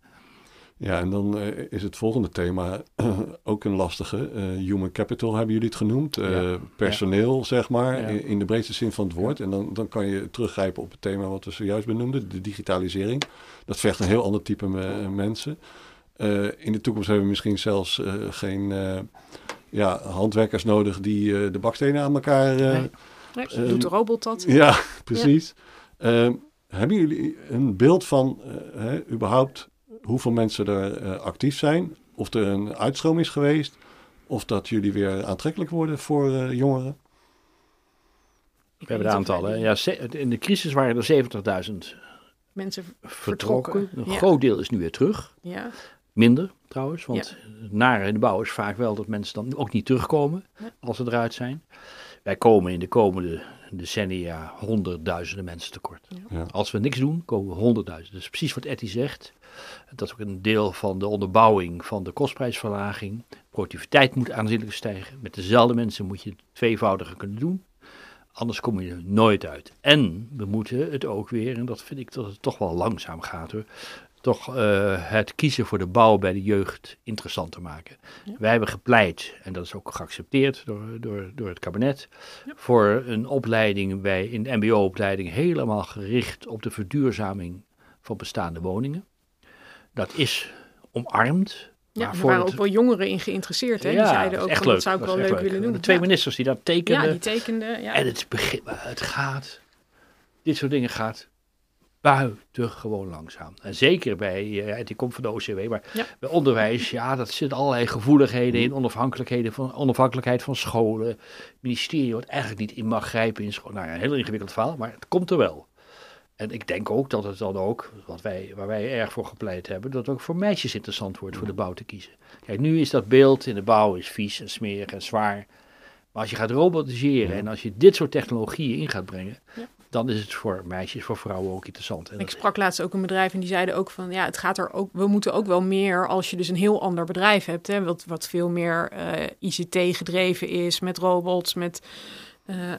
Speaker 1: Ja, en dan eh, is het volgende thema ook een lastige. Eh, human capital hebben jullie het genoemd. Eh,
Speaker 3: Ja.
Speaker 1: Personeel, zeg maar,
Speaker 3: Ja.
Speaker 1: in, in de breedste zin van het woord. En dan, dan kan je teruggrijpen op het thema wat we zojuist benoemden, de digitalisering. Dat vergt een heel ander type me- mensen. Eh, in de toekomst hebben we misschien zelfs eh, geen eh, ja, handwerkers nodig die eh, de bakstenen aan elkaar... eh,
Speaker 3: Nee.
Speaker 2: Nee,
Speaker 1: Ehm,
Speaker 2: doet de robot dat?
Speaker 1: ja, precies. Ehm, hebben jullie een beeld van eh, hè, überhaupt hoeveel mensen er eh, actief zijn? Of er een uitstroom is geweest? Of dat jullie weer aantrekkelijk worden voor eh, jongeren?
Speaker 3: We hebben de aantallen. Ja, in de crisis waren er 70.000
Speaker 2: Mensen
Speaker 3: vertrokken.
Speaker 2: Vertrokken,
Speaker 3: Een
Speaker 2: ja.
Speaker 3: groot deel is nu weer terug.
Speaker 2: Ja,
Speaker 3: Minder trouwens, want het nare in de bouw is vaak wel dat mensen dan ook niet terugkomen als ze eruit zijn. Wij komen in de komende decennia honderdduizenden mensen tekort.
Speaker 1: Ja.
Speaker 3: Als we niks doen, komen we honderdduizend. Dus precies wat Etty zegt. Dat is ook een deel van de onderbouwing van de kostprijsverlaging. Productiviteit moet aanzienlijk stijgen. Met dezelfde mensen moet je het tweevoudige kunnen doen. Anders kom je er nooit uit. En we moeten het ook weer, en dat vind ik dat het toch wel langzaam gaat hoor. Toch eh, het kiezen voor de bouw bij de jeugd interessanter maken.
Speaker 2: Ja.
Speaker 3: Wij hebben gepleit, en dat is ook geaccepteerd door, door, door het kabinet,
Speaker 2: Ja.
Speaker 3: voor een opleiding bij, in de MBO-opleiding helemaal gericht op de verduurzaming van bestaande woningen. Dat is omarmd.
Speaker 2: ja
Speaker 3: maar
Speaker 2: er waren
Speaker 3: het-
Speaker 2: ook wel jongeren in geïnteresseerd. Hè?
Speaker 3: Ja,
Speaker 2: die zeiden ook van, dat zou ik wel leuk willen doen.
Speaker 3: De twee ministers die dat tekenden.
Speaker 2: ja, die tekenden. Ja.
Speaker 3: En het, begin, het gaat, dit soort dingen gaat buitengewoon langzaam. En zeker bij, eh, die komt van de OCW, maar
Speaker 2: Ja.
Speaker 3: bij onderwijs, ja, dat zit allerlei gevoeligheden in, onafhankelijkheden van, onafhankelijkheid van scholen. Het ministerie wat eigenlijk niet in mag grijpen in school. Nou ja, een heel ingewikkeld verhaal, maar het komt er wel. En ik denk ook dat het dan ook, wat wij, waar wij erg voor gepleit hebben, dat het ook voor meisjes interessant wordt voor de bouw te kiezen. Kijk, nu is dat beeld in de bouw is vies en smerig en zwaar. Maar als je gaat robotiseren
Speaker 1: Ja.
Speaker 3: en als je dit soort technologieën in gaat brengen,
Speaker 2: Ja.
Speaker 3: Dan is het voor meisjes, voor vrouwen ook interessant. En
Speaker 2: Ik sprak laatst ook een bedrijf en die zeiden ook van ja, het gaat er ook. We moeten ook wel meer als je dus een heel ander bedrijf hebt, hè, wat, wat veel meer eh, ICT gedreven is, met robots, met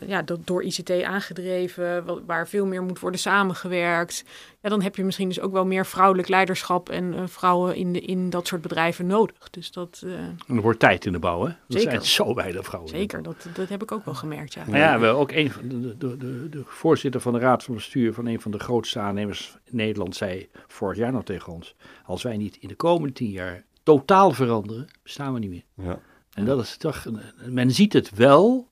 Speaker 2: ja, dat door ICT aangedreven, wa- waar veel meer moet worden samengewerkt. Ja, dan heb je misschien dus ook wel meer vrouwelijk leiderschap en eh, vrouwen in, de, in dat soort bedrijven nodig. Dus dat eh,
Speaker 3: En er wordt tijd in de bouw, hè? Er
Speaker 2: Zeker.
Speaker 3: zijn zo weinig vrouwen.
Speaker 2: zeker, dat, dat heb ik ook wel gemerkt. Ja.
Speaker 3: Nou ja, we ook een van de, de, de, de voorzitter van de raad van bestuur van een van de grootste aannemers in Nederland zei vorig jaar nog tegen ons: als wij niet in de komende tien jaar totaal veranderen, bestaan we niet meer.
Speaker 1: Ja.
Speaker 3: En dat is toch, een- men ziet het wel.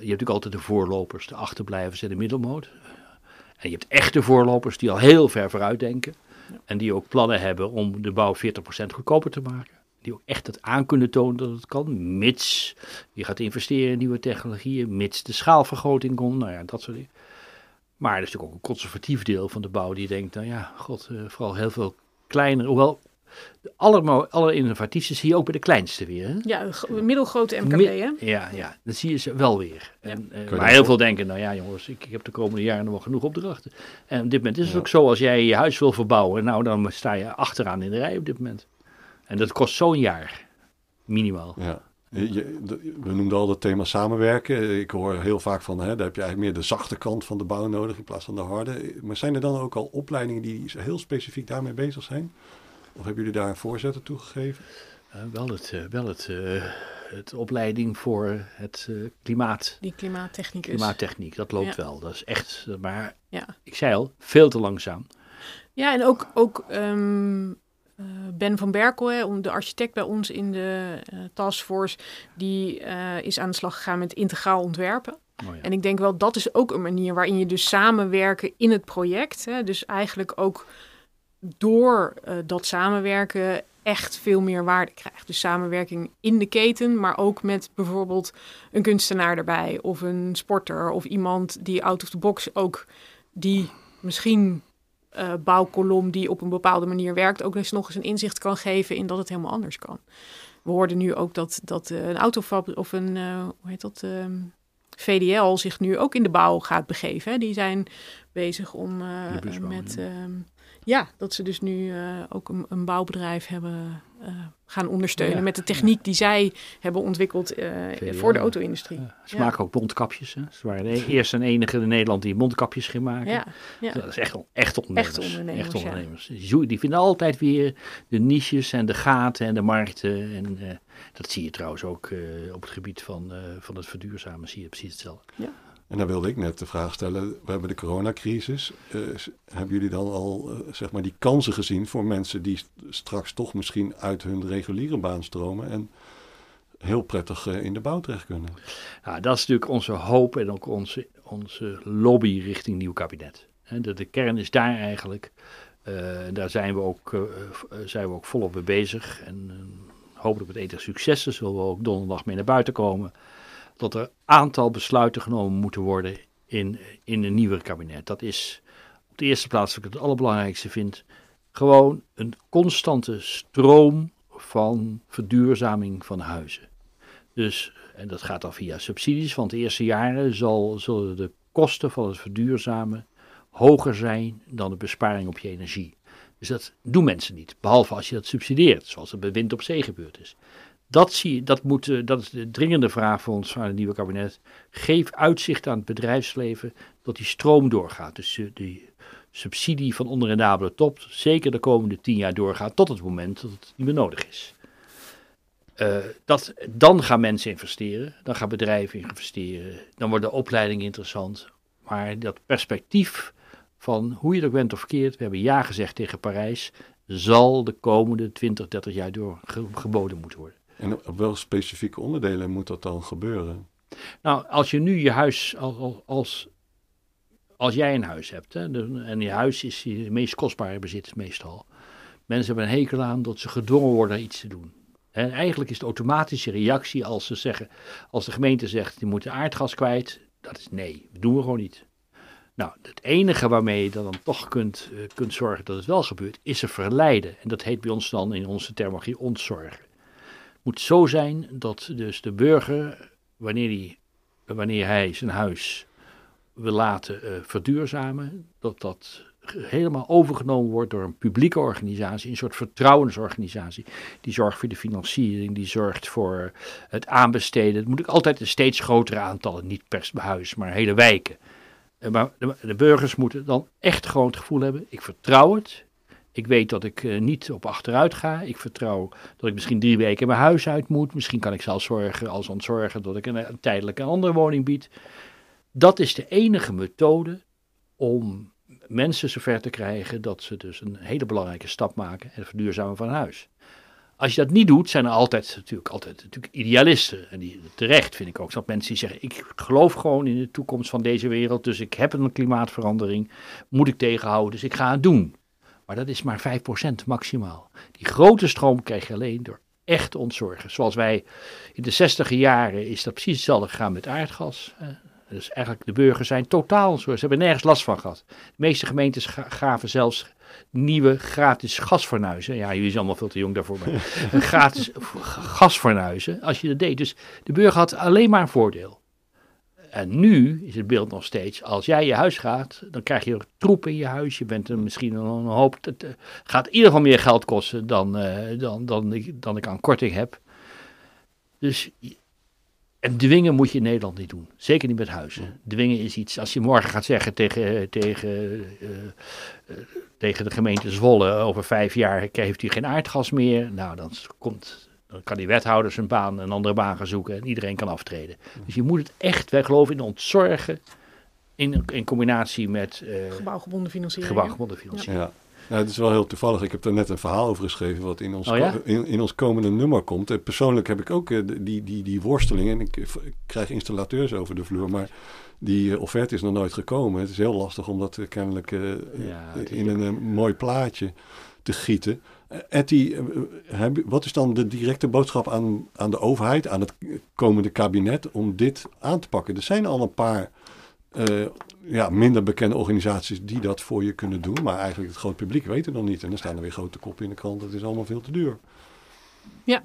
Speaker 3: Je hebt natuurlijk altijd de voorlopers, de achterblijvers en de middelmoot. En je hebt echte voorlopers die al heel ver vooruit denken. En die ook plannen hebben om de bouw 40% goedkoper te maken. Die ook echt het aan kunnen tonen dat het kan, mits je gaat investeren in nieuwe technologieën, mits de schaalvergroting komt, nou ja, dat soort dingen. Maar er is natuurlijk ook een conservatief deel van de bouw die denkt, nou ja, god, eh, vooral heel veel kleiner, hoewel de allermo- allerinnovatiefste zie je ook bij de kleinste weer. Hè?
Speaker 2: Ja, middelgrote MKB,
Speaker 3: Mi-
Speaker 2: hè?
Speaker 3: Ja, ja, dat zie je ze wel weer. En, eh, maar heel veel denken, nou ja jongens, ik, ik heb de komende jaren nog wel genoeg opdrachten. En op dit moment is het
Speaker 1: Ja.
Speaker 3: ook zo, als jij je huis wil verbouwen, nou dan sta je achteraan in de rij op dit moment. En dat kost zo'n jaar, minimaal.
Speaker 1: Ja. Je- we noemden al het thema samenwerken. Ik hoor heel vaak van, hè, daar heb je eigenlijk meer de zachte kant van de bouw nodig in plaats van de harde. Maar zijn er dan ook al opleidingen die heel specifiek daarmee bezig zijn? Of hebben jullie daar een voorzet toe gegeven?
Speaker 3: Eh, wel het, eh, wel het, eh, het opleiding voor het eh, klimaat,
Speaker 2: Die klimaattechnicus.
Speaker 3: klimaattechniek, dat loopt
Speaker 2: Ja.
Speaker 3: wel. Dat is echt, maar
Speaker 2: Ja.
Speaker 3: ik zei al, veel te langzaam.
Speaker 2: Ja, en ook, ook ehm, eh, Ben van Berkel, hè, om- de architect bij ons in de eh, taskforce, die eh, is aan de slag gegaan met integraal ontwerpen.
Speaker 3: Oh ja.
Speaker 2: En ik denk wel, dat is ook een manier waarin je dus samenwerken in het project. Hè, dus eigenlijk ook door eh, dat samenwerken echt veel meer waarde krijgt. Dus samenwerking in de keten, maar ook met bijvoorbeeld een kunstenaar erbij of een sporter of iemand die out of the box ook die misschien eh, bouwkolom die op een bepaalde manier werkt ook eens nog eens een inzicht kan geven in dat het helemaal anders kan. We hoorden nu ook dat, dat eh, een autofabriek of een, hoe heet dat, ehm, VDL zich nu ook in de bouw gaat begeven. Hè. Die zijn bezig om
Speaker 3: busbouw,
Speaker 2: met,
Speaker 3: ja.
Speaker 2: Ja, dat ze dus nu eh, ook een, een bouwbedrijf hebben gaan ondersteunen met de techniek die zij hebben ontwikkeld voor de auto-industrie.
Speaker 3: Ze maken ook mondkapjes. Hè? Ze waren de eerste en enige in Nederland die mondkapjes ging maken. Dat is echt, echt ondernemers. Echt ondernemers. Echt ondernemers. Die vinden altijd weer de niches en de gaten en de markten. En dat zie je trouwens ook op het gebied van, van het verduurzamen, zie je precies hetzelfde.
Speaker 2: Ja.
Speaker 1: En dan wilde ik net de vraag stellen, we hebben de coronacrisis. Uh, hebben jullie dan al uh, zeg maar die kansen gezien voor mensen die straks toch misschien uit hun reguliere baan stromen en heel prettig uh, in de bouw terecht kunnen?
Speaker 3: Nou, dat is natuurlijk onze hoop en ook onze, onze lobby richting nieuw kabinet. de, de kern is daar eigenlijk. daar zijn we, ook, zijn we ook volop mee bezig. En hopelijk met enig succes. Zullen we ook donderdag mee naar buiten komen dat er aantal besluiten genomen moeten worden in, in een nieuwe kabinet. Dat is op de eerste plaats, wat ik het allerbelangrijkste vind, gewoon een constante stroom van verduurzaming van huizen. Dus, en dat gaat dan via subsidies, want de eerste jaren zal, zullen de kosten van het verduurzamen hoger zijn dan de besparing op je energie. Dus dat doen mensen niet, behalve als je dat subsidieert, zoals het bij wind op zee gebeurd is. Dat, zie, dat, moet, eh, dat is de dringende vraag voor ons van het nieuwe kabinet. Geef uitzicht aan het bedrijfsleven dat die stroom doorgaat. Dus uh, die subsidie van onderrendabele top zeker de komende tien jaar doorgaat tot het moment dat het niet meer nodig is. Uh, dat, dan gaan mensen investeren, dan gaan bedrijven investeren, dan wordt de opleiding interessant. Maar dat perspectief van hoe je ook bent of verkeerd, we hebben ja gezegd tegen Parijs, zal de komende 20, 30 jaar door geboden moeten worden.
Speaker 1: En op welke specifieke onderdelen moet dat dan gebeuren?
Speaker 3: Nou, als je nu je huis, als, als, als jij een huis hebt, hè, en je huis is je meest kostbare bezit meestal. Mensen hebben een hekel aan dat ze gedwongen worden iets te doen. En eigenlijk is de automatische reactie als ze zeggen, als de gemeente zegt, je moet de aardgas kwijt, dat is nee, dat doen we gewoon niet. Nou, het enige waarmee je dan toch kunt, uh, kunt zorgen dat het wel gebeurt, is ze verleiden. En dat heet bij ons dan in onze terminologie ontzorgen moet zo zijn dat dus de burger, wanneer hij, wanneer hij zijn huis wil laten uh, verduurzamen, dat dat helemaal overgenomen wordt door een publieke organisatie, een soort vertrouwensorganisatie. Die zorgt voor de financiering, die zorgt voor het aanbesteden. Het moet ook altijd een steeds grotere aantallen, niet per huis, maar hele wijken. Eh, maar de, burgers moeten dan echt gewoon het gevoel hebben: ik vertrouw het, ik weet dat ik uh, niet op achteruit ga. Ik vertrouw dat ik misschien drie weken mijn huis uit moet. Misschien kan ik zelfs zorgen als ontzorgen dat ik een, tijdelijke andere woning bied. Dat is de enige methode om mensen zover te krijgen dat ze dus een hele belangrijke stap maken en verduurzamen van huis. Als je dat niet doet, zijn er altijd natuurlijk, altijd natuurlijk idealisten. En die, terecht vind ik ook dat mensen die zeggen: Ik geloof gewoon in de toekomst van deze wereld. Dus ik heb een klimaatverandering. Moet ik tegenhouden. Dus ik ga het doen. Maar dat is maar 5% maximaal. Die grote stroom krijg je alleen door echt ontzorgen. Zoals wij in de 60 jaren is dat precies hetzelfde gegaan met aardgas. Dus eigenlijk de burgers zijn totaal ontzorgd. Ze hebben nergens last van gehad. De meeste gemeentes gaven zelfs nieuwe gratis gasfornuizen. Ja, jullie zijn allemaal veel te jong daarvoor. Maar gratis gasfornuizen, als je dat deed. Dus de burger had alleen maar een voordeel. En nu is het beeld nog steeds, als jij je huis gaat, dan krijg je troep in je huis. Je bent er misschien een hoop, het eh, gaat in ieder geval meer geld kosten dan, uh, dan, dan, ik, dan ik aan korting heb. Dus, en dwingen moet je in Nederland niet doen. Zeker niet met huizen. Dwingen is iets, als je morgen gaat zeggen tegen, tegen, uh, tegen de gemeente Zwolle, over vijf jaar heeft u geen aardgas meer. Nou, dan komt dan kan die wethouder zijn baan een andere baan gaan zoeken en iedereen kan aftreden. Dus je moet het echt, wij geloven in ontzorgen in, in combinatie met...
Speaker 2: Uh, gebouwgebonden financiering.
Speaker 3: Gebouwgebonden financiering.
Speaker 1: Ja. ja. het is wel heel toevallig. Ik heb er net een verhaal over geschreven wat in ons, oh ja? in, in, ons komende nummer komt. Uh, persoonlijk heb ik ook uh, die, die, die worsteling en ik, ik, krijg installateurs over de vloer, maar die offerte is nog nooit gekomen. Het is heel lastig om dat kennelijk ja, in een mooi plaatje te gieten. Eh, Etty, eh, wat is dan de directe boodschap aan, aan de overheid, aan het komende kabinet om dit aan te pakken? Er zijn al een paar ja, minder bekende organisaties die dat voor je kunnen doen, maar eigenlijk het groot publiek weet het nog niet. En dan staan er weer grote koppen in de krant, het is allemaal veel te duur.
Speaker 2: Ja,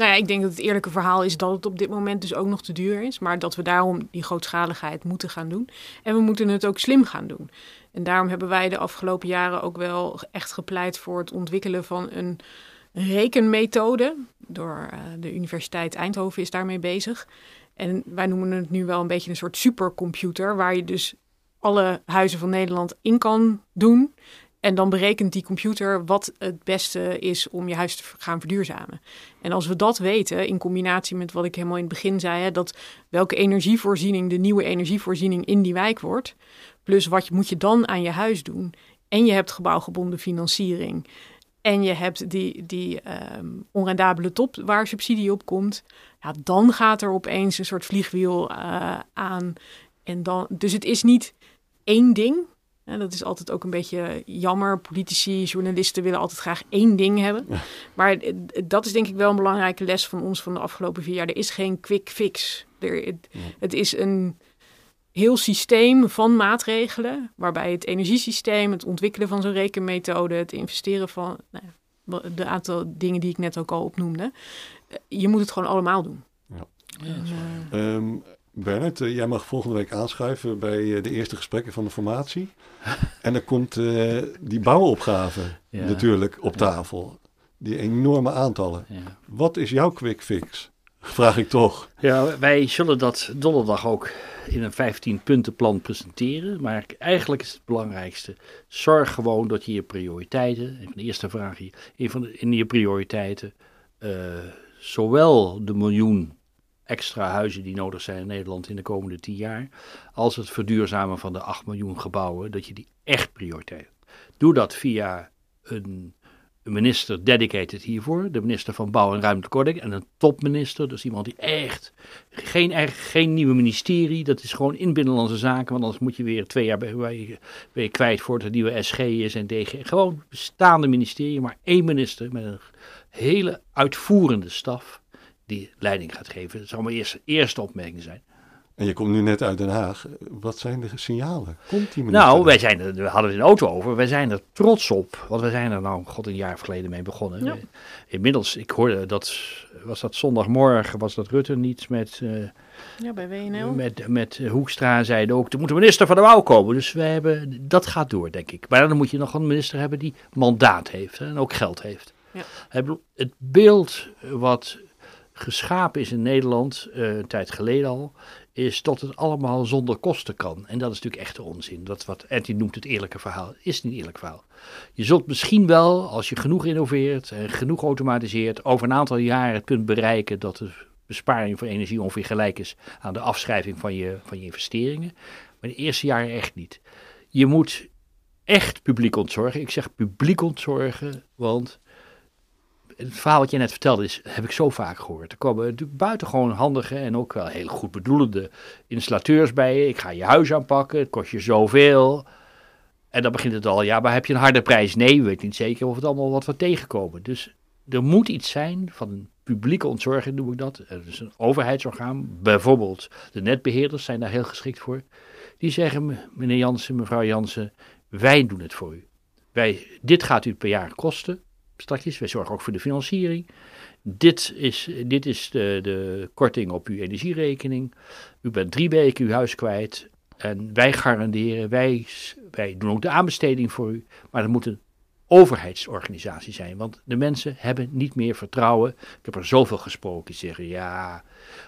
Speaker 2: nou ja, ik denk dat het eerlijke verhaal is dat het op dit moment dus ook nog te duur is. Maar dat we daarom die grootschaligheid moeten gaan doen. En we moeten het ook slim gaan doen. En daarom hebben wij de afgelopen jaren ook wel echt gepleit voor het ontwikkelen van een rekenmethode. Door uh, de Universiteit Eindhoven is daarmee bezig. En wij noemen het nu wel een beetje een soort supercomputer, waar je dus alle huizen van Nederland in kan doen. En dan berekent die computer wat het beste is om je huis te gaan verduurzamen. En als we dat weten, in combinatie met wat ik helemaal in het begin zei, hè, dat welke energievoorziening de nieuwe energievoorziening in die wijk wordt, plus wat moet je dan aan je huis doen. En je hebt gebouwgebonden financiering. En je hebt die, die um, onrendabele top waar subsidie op komt. Ja, dan gaat er opeens een soort vliegwiel uh, aan. En dan, dus het is niet één ding. En dat is altijd ook een beetje jammer. Politici, journalisten willen altijd graag één ding hebben. Maar dat is denk ik wel een belangrijke les van ons van de afgelopen vier jaar. Er is geen quick fix. Er, het, het is een heel systeem van maatregelen, waarbij het energiesysteem, het ontwikkelen van zo'n rekenmethode, het investeren van nou ja, de aantal dingen die ik net ook al opnoemde, eh, je moet het gewoon allemaal doen. Ja.
Speaker 1: ja uh, Bernard, eh, jij mag volgende week aanschuiven bij eh, de eerste gesprekken van de formatie. en dan komt die bouwopgave natuurlijk op tafel. Die enorme aantallen. Wat is jouw quick fix? Vraag ik toch.
Speaker 3: Ja, wij zullen dat donderdag ook in een 15 puntenplan presenteren. Maar eigenlijk is het belangrijkste, zorg gewoon dat je je prioriteiten, een van de eerste vragen hier, een van de, in je prioriteiten, uh, zowel de miljoen extra huizen die nodig zijn in Nederland in de komende 10 jaar, als het verduurzamen van de 8 miljoen gebouwen, dat je die echt prioriteit. Doe dat via een minister dedicated hiervoor, de minister van Bouw en Ruimtelijke Ordening, en een topminister, dus iemand die echt, geen, geen nieuwe ministerie, dat is gewoon in Binnenlandse Zaken, want anders moet je weer twee jaar bij, bij, kwijt voor het nieuwe SG is en DG. Gewoon bestaande ministerie, maar één minister met een hele uitvoerende staf die leiding gaat geven. Dat zal mijn eerste, eerste opmerking zijn.
Speaker 1: En je komt nu net uit Den Haag. Wat zijn de signalen? Komt die minister?
Speaker 3: Nou, wij zijn er, we hadden het in de auto over. Wij zijn er trots op. Want we zijn er nou, god, een jaar geleden mee begonnen. Ja. Inmiddels, ik hoorde dat, was dat zondagmorgen, was dat Rutte niet met... Uh,
Speaker 2: ja, bij WNL.
Speaker 3: Met, met Hoekstra zeiden ook, er moet een minister van de Bouw komen. Dus we hebben, dat gaat door, denk ik. Maar dan moet je nog een minister hebben die mandaat heeft hè, en ook geld heeft. Ja. Het beeld wat geschapen is in Nederland, uh, een tijd geleden al, is dat het allemaal zonder kosten kan. En dat is natuurlijk echte onzin. Dat wat Andy noemt het eerlijke verhaal, is niet eerlijk verhaal. Je zult misschien wel, als je genoeg innoveert en genoeg automatiseert, over een aantal jaren het punt bereiken dat de besparing van energie ongeveer gelijk is aan de afschrijving van je, van je investeringen. Maar de eerste jaren echt niet. Je moet echt publiek ontzorgen. Ik zeg publiek ontzorgen, want het verhaal wat je net vertelde is, heb ik zo vaak gehoord. Er komen natuurlijk buitengewoon handige en ook wel heel goed bedoelende installateurs bij je. Ik ga je huis aanpakken, het kost je zoveel. En dan begint het al, ja, maar heb je een harde prijs? Nee, we weten niet zeker of het allemaal wat we tegenkomen. Dus er moet iets zijn van een publieke ontzorging, noem ik dat. Is een overheidsorgaan, bijvoorbeeld de netbeheerders zijn daar heel geschikt voor. Die zeggen, meneer Jansen, mevrouw Jansen, wij doen het voor u. Wij, dit gaat u per jaar kosten straks. Wij zorgen ook voor de financiering. Dit is, dit is de, de korting op uw energierekening. U bent drie weken uw huis kwijt. En wij garanderen, wij, wij doen ook de aanbesteding voor u. Maar dat moet een overheidsorganisatie zijn. Want de mensen hebben niet meer vertrouwen. Ik heb er zoveel gesproken die zeggen: ja,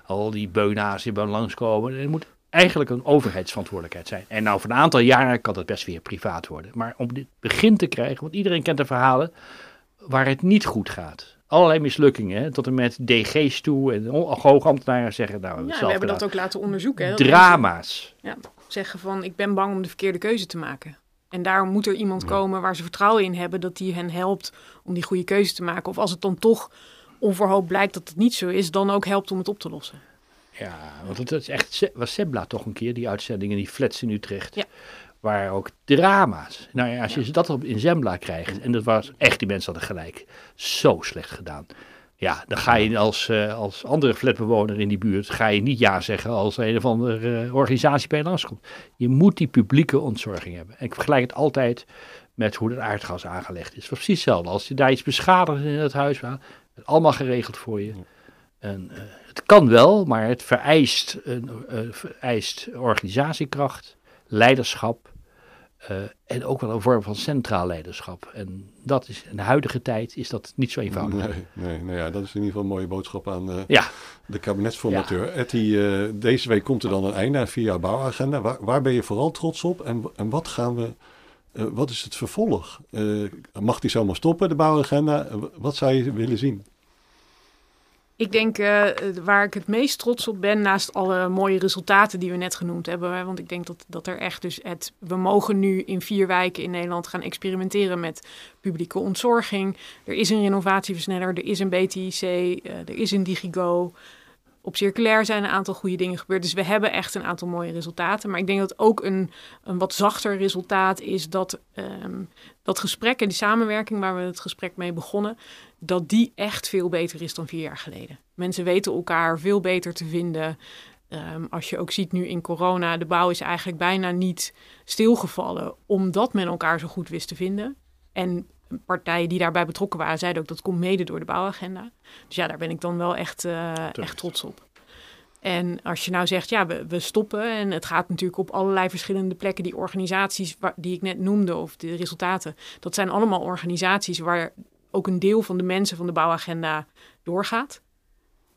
Speaker 3: al die beuna's die bij langskomen. Het moet eigenlijk een overheidsverantwoordelijkheid zijn. En nou, voor een aantal jaren kan dat best weer privaat worden. Maar om dit begin te krijgen, want iedereen kent de verhalen waar het niet goed gaat. Allerlei mislukkingen, tot en met DG's toe en hoogambtenaren zeggen... Nou,
Speaker 2: ja, we hebben dat ook laten onderzoeken. Hè,
Speaker 3: Drama's.
Speaker 2: ja, zeggen van, ik ben bang om de verkeerde keuze te maken. En daarom moet er iemand komen waar ze vertrouwen in hebben... dat die hen helpt om die goede keuze te maken. Of als het dan toch onverhoopt blijkt dat het niet zo is... dan ook helpt om het op te lossen.
Speaker 3: Ja, want het is echt, was Sebla toch een keer, die uitzendingen, die flats in Utrecht. Ja waar ook drama's. Nou ja, als je dat op in Zembla krijgt, en dat was echt, die mensen hadden gelijk, zo slecht gedaan. Ja, dan ga je als, uh, als andere flatbewoner in die buurt, ga je niet ja zeggen als een of andere uh, organisatie bij je langskomt. Je moet die publieke ontzorging hebben. En ik vergelijk het altijd met hoe het aardgas aangelegd is. Precies hetzelfde. Als je daar iets beschadigt in het huis, het allemaal geregeld voor je. En, uh, het kan wel, maar het vereist, vereist organisatiekracht, leiderschap Uh, en ook wel een vorm van centraal leiderschap. En dat is in de huidige tijd is dat niet zo eenvoudig.
Speaker 1: Nee, nee nou ja, dat is in ieder geval een mooie boodschap aan uh, ja. de kabinetsformateur. Ja. Etty, uh, deze week komt er dan een einde aan via bouwagenda. Waar, waar, ben je vooral trots op en, en wat gaan we wat is het vervolg? Mag die zomaar stoppen, de bouwagenda? wat zou je willen zien?
Speaker 2: Ik denk uh, waar ik het meest trots op ben, naast alle mooie resultaten die we net genoemd hebben. Want ik denk dat, dat er echt dus het. We mogen nu in vier wijken in Nederland gaan experimenteren met publieke ontzorging. Er is een renovatieversneller, er is een BTIC, uh, er is een Digigo. Op circulair zijn een aantal goede dingen gebeurd. Dus we hebben echt een aantal mooie resultaten. Maar ik denk dat ook een, een wat zachter resultaat is dat um, dat gesprek en die samenwerking waar we het gesprek mee begonnen, dat die echt veel beter is dan vier jaar geleden. Mensen weten elkaar veel beter te vinden. Um, als je ook ziet nu in corona, de bouw is eigenlijk bijna niet stilgevallen, omdat men elkaar zo goed wist te vinden. En partijen die daarbij betrokken waren, zeiden ook dat komt mede door de bouwagenda. Dus ja, daar ben ik dan wel echt, uh, echt trots op. En als je nou zegt, ja, we, we, stoppen. En het gaat natuurlijk op allerlei verschillende plekken. Die organisaties waar, die ik net noemde, of de resultaten. Dat zijn allemaal organisaties waar ook een deel van de mensen van de bouwagenda doorgaat.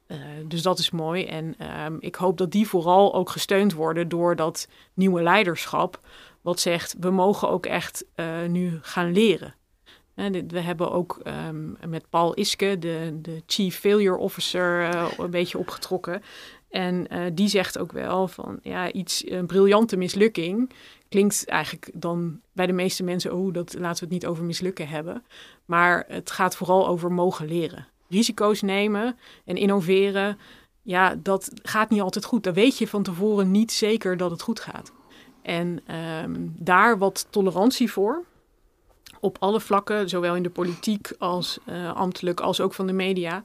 Speaker 2: Uh, dus dat is mooi. En uh, ik hoop dat die vooral ook gesteund worden door dat nieuwe leiderschap. Wat zegt, we mogen ook echt uh, nu gaan leren. We hebben ook um, met Paul Iske, de, de Chief Failure Officer, uh, een beetje opgetrokken. En uh, die zegt ook wel van ja, iets, een briljante mislukking klinkt eigenlijk dan bij de meeste mensen, oh, dat laten we het niet over mislukken hebben. Maar het gaat vooral over mogen leren. Risico's nemen en innoveren, ja, dat gaat niet altijd goed. Dan weet je van tevoren niet zeker dat het goed gaat. En um, daar wat tolerantie voor op alle vlakken, zowel in de politiek als uh, ambtelijk, als ook van de media.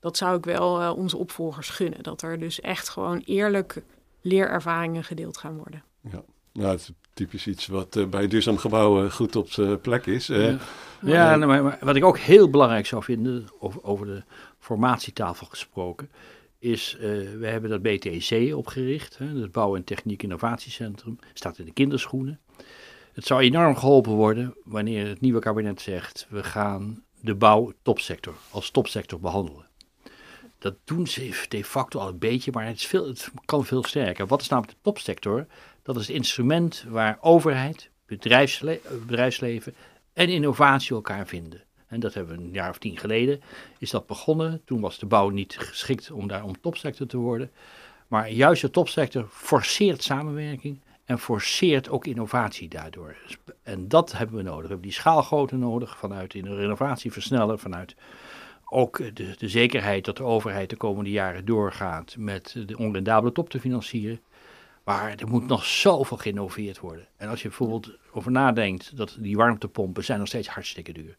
Speaker 2: Dat zou ik wel uh, onze opvolgers gunnen. Dat er dus echt gewoon eerlijk leerervaringen gedeeld gaan worden.
Speaker 1: Ja, nou, het is typisch iets wat uh, bij duurzaam gebouwen goed op zijn plek is.
Speaker 3: ja, ja nou, maar, wat ik ook heel belangrijk zou vinden, over, over de formatietafel gesproken, is, we hebben dat BTEC opgericht, hè, het Bouw- en Techniek Innovatiecentrum, staat in de kinderschoenen. Het zou enorm geholpen worden wanneer het nieuwe kabinet zegt: we gaan de bouw topsector als topsector behandelen. Dat doen ze de facto al een beetje, maar het, veel, het kan veel sterker. Wat is namelijk de topsector? Dat is het instrument waar overheid, bedrijfsle bedrijfsleven en innovatie elkaar vinden. En dat hebben we een jaar of tien geleden is dat begonnen. Toen was de bouw niet geschikt om daar om topsector te worden. Maar juist de topsector forceert samenwerking en forceert ook innovatie daardoor. En dat hebben we nodig. We hebben die schaalgrootte nodig vanuit in de renovatie versnellen, vanuit ook de, de, zekerheid dat de overheid de komende jaren doorgaat met de onrendabele top te financieren. Maar er moet nog zoveel geïnnoveerd worden. En als je bijvoorbeeld over nadenkt dat die warmtepompen zijn nog steeds hartstikke duur.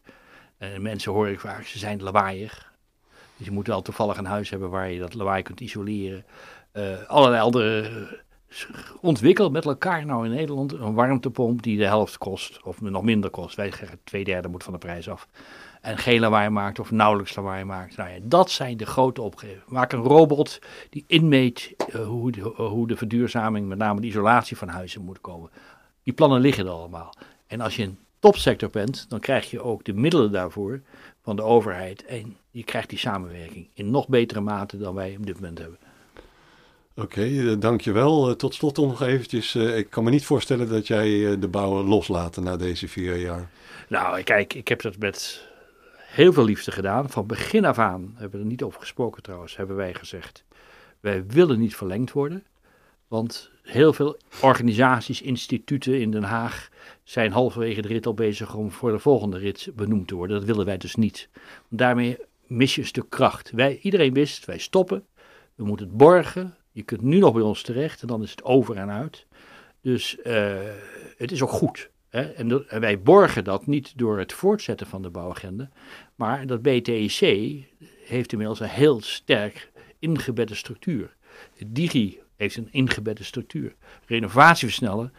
Speaker 3: En mensen hoor ik vaak, ze zijn lawaaiig. Dus je moet wel toevallig een huis hebben waar je dat lawaai kunt isoleren. Uh, allerlei andere ontwikkeld met elkaar nou in Nederland een warmtepomp die de helft kost, of nog minder kost. Wij zeggen twee derde moet van de prijs af. En geen lawaai maakt of nauwelijks lawaai maakt. Nou ja, dat zijn de grote opgaven. Maak een robot die inmeet uh, hoe, de, uh, hoe de verduurzaming, met name de isolatie van huizen moet komen. Die plannen liggen er allemaal. En als je een topsector bent, dan krijg je ook de middelen daarvoor van de overheid. En je krijgt die samenwerking in nog betere mate dan wij op dit moment hebben.
Speaker 1: Oké, uh, dankjewel. Uh, tot slot nog eventjes. Uh, ik kan me niet voorstellen dat jij de bouw loslaat na deze vier jaar.
Speaker 3: Nou, kijk, ik heb dat met heel veel liefde gedaan. Van begin af aan, hebben we er niet over gesproken trouwens, hebben wij gezegd. Wij willen niet verlengd worden. Want heel veel organisaties, instituten in Den Haag zijn halverwege de rit al bezig om voor de volgende rit benoemd te worden. Dat willen wij dus niet. Daarmee mis je een stuk kracht. Wij, iedereen wist, wij stoppen. We moeten het borgen. Je kunt nu nog bij ons terecht en dan is het over en uit. Dus uh, het is ook goed. Hè? En, en, wij borgen dat niet door het voortzetten van de bouwagenda, maar dat BTEC heeft inmiddels een heel sterk ingebedde structuur. Digi heeft een ingebedde structuur. Renovatie versnellen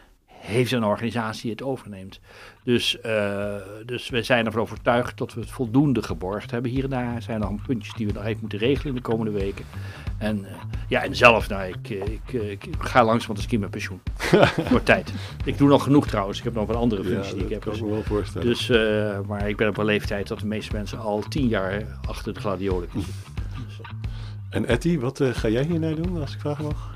Speaker 3: heeft een organisatie het overneemt. Dus, uh, dus we zijn ervan overtuigd dat we het voldoende geborgd hebben hier en daar. Er zijn nog puntjes die we nog even moeten regelen in de komende weken. En uh, ja, en zelf, nou, ik, ik, ik, ga langzaam want ik met pensioen. Voor tijd. Ik doe nog genoeg trouwens. Ik heb nog wat andere functies
Speaker 1: ja,
Speaker 3: die ik heb.
Speaker 1: Kan
Speaker 3: Dus,
Speaker 1: me wel voorstellen.
Speaker 3: dus uh, maar ik ben op een leeftijd dat de meeste mensen al tien jaar achter de gladiolen zitten.
Speaker 1: En Etty, wat ga jij hierna doen, als ik vragen mag?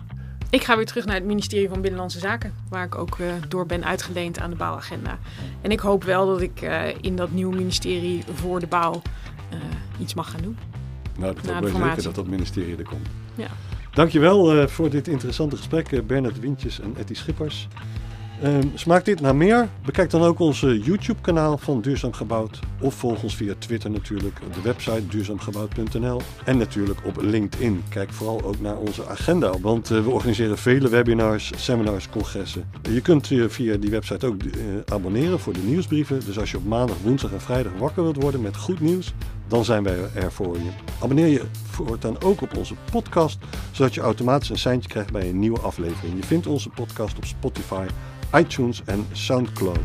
Speaker 2: Ik ga weer terug naar het ministerie van Binnenlandse Zaken, waar ik ook uh, door ben uitgeleend aan de bouwagenda. En ik hoop wel dat ik uh, in dat nieuwe ministerie voor de bouw uh, iets mag gaan doen.
Speaker 1: Nou, dat hoop ik zeker dat dat ministerie er komt.
Speaker 2: Ja.
Speaker 1: Dankjewel voor dit interessante gesprek, Bernard Wintjes en Etty Schippers. Um, smaakt dit naar meer? Bekijk dan ook onze YouTube-kanaal van Duurzaam Gebouwd. Of volg ons via Twitter natuurlijk, de website duurzaamgebouwd.nl. En natuurlijk op LinkedIn. Kijk vooral ook naar onze agenda, want uh, we organiseren vele webinars, seminars, congressen. Je kunt je via die website ook uh, abonneren voor de nieuwsbrieven. Dus als je op maandag, woensdag en vrijdag wakker wilt worden met goed nieuws, dan zijn wij er voor je. Abonneer je voortaan ook op onze podcast, zodat je automatisch een seintje krijgt bij een nieuwe aflevering. Je vindt onze podcast op Spotify, iTunes en SoundCloud.